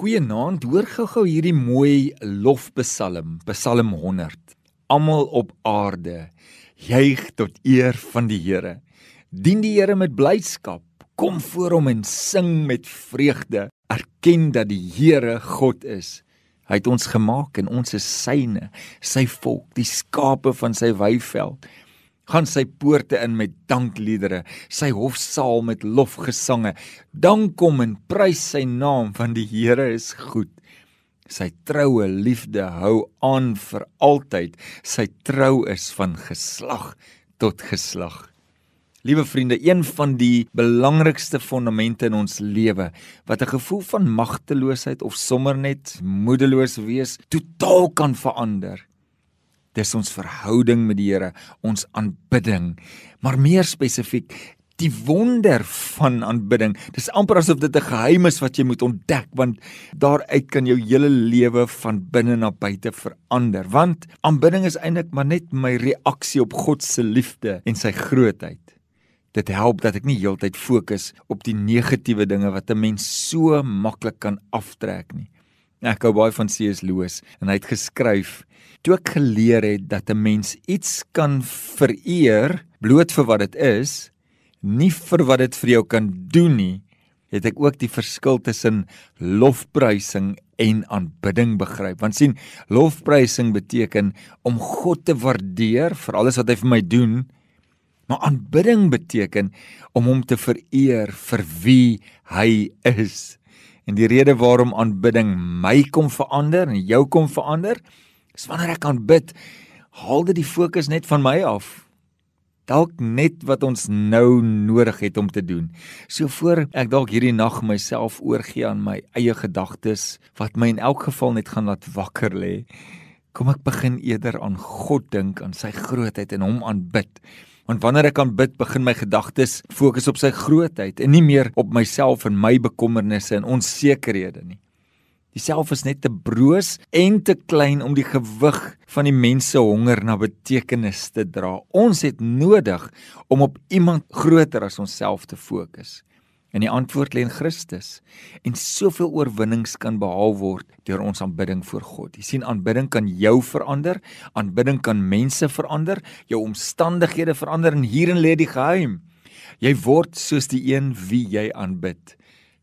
Goeienaand, hoor gou-gou hierdie mooi lofpsalm, Psalm 100. Almal op aarde juig tot eer van die Here. Dien die Here met blydskap, kom voor hom en sing met vreugde. Erken dat die Here God is. Hy het ons gemaak en ons is syne, sy volk, die skape van sy weiveld gaan sy poorte in met dankliedere, sy hofsaal met lofgesange. Dank hom en prys sy naam want die Here is goed. Sy troue liefde hou aan vir altyd. Sy trou is van geslag tot geslag. Liewe vriende, een van die belangrikste fondamente in ons lewe wat 'n gevoel van magteloosheid of sommer net moedeloos wees totaal kan verander, Dis ons verhouding met die Here, ons aanbidding. Maar meer spesifiek, die wonder van aanbidding. Dis amper asof dit 'n geheim is wat jy moet ontdek want daaruit kan jou hele lewe van binne na buite verander. Want aanbidding is eintlik maar net my reaksie op God se liefde en sy grootheid. Dit help dat ek nie heeltyd fokus op die negatiewe dinge wat 'n mens so maklik kan aftrek nie. Ek hou baie van C.S. Lewis en hy het geskryf toe ek geleer het dat 'n mens iets kan vereer bloot vir wat dit is, nie vir wat dit vir jou kan doen nie, het ek ook die verskil tussen lofprysing en aanbidding begryp. Want sien, lofprysing beteken om God te waardeer vir alles wat hy vir my doen, maar aanbidding beteken om hom te vereer vir wie hy is. En die rede waarom aanbidding my kom verander en jou kom verander, Dis wanneer ek aanbid, haal dit die fokus net van my af. Dalk net wat ons nou nodig het om te doen. So voor ek dalk hierdie nag myself oorgee aan my eie gedagtes wat my in elk geval net gaan laat wakker lê, kom ek begin eerder aan God dink, aan sy grootheid en hom aanbid. Want wanneer ek aanbid, begin my gedagtes fokus op sy grootheid en nie meer op myself en my bekommernisse en onsekerhede nie. Diself is net te broos en te klein om die gewig van die mense honger na betekenis te dra. Ons het nodig om op iemand groter as onsself te fokus. En die antwoord lê in Christus. En soveel oorwinnings kan behaal word deur ons aanbidding voor God. Jy sien aanbidding kan jou verander, aanbidding kan mense verander, jou omstandighede verander en hierin lê die geheim. Jy word soos die een wie jy aanbid.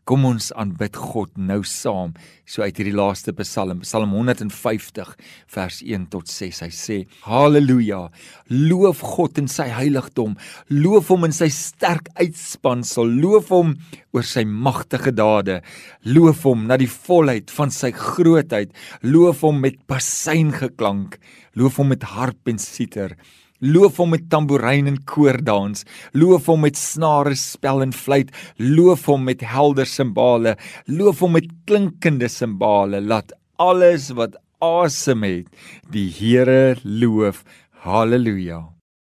Kom ons aanbid God nou saam. So uit hierdie laaste Psalm, Psalm 150 vers 1 tot 6. Hy sê: Halleluja! Loof God in sy heiligdom. Loof hom in sy sterk uitspansel. Loof hom oor sy magtige dade. Loof hom na die volheid van sy grootheid. Loof hom met basseingeklank. Loof hom met harp en siter. Loof hom met tamboerijn en koordans, loof hom met snare spel en fluit, loof hom met helder simbale, loof hom met klinkende simbale. Laat alles wat asem het, die Here loof. Halleluja.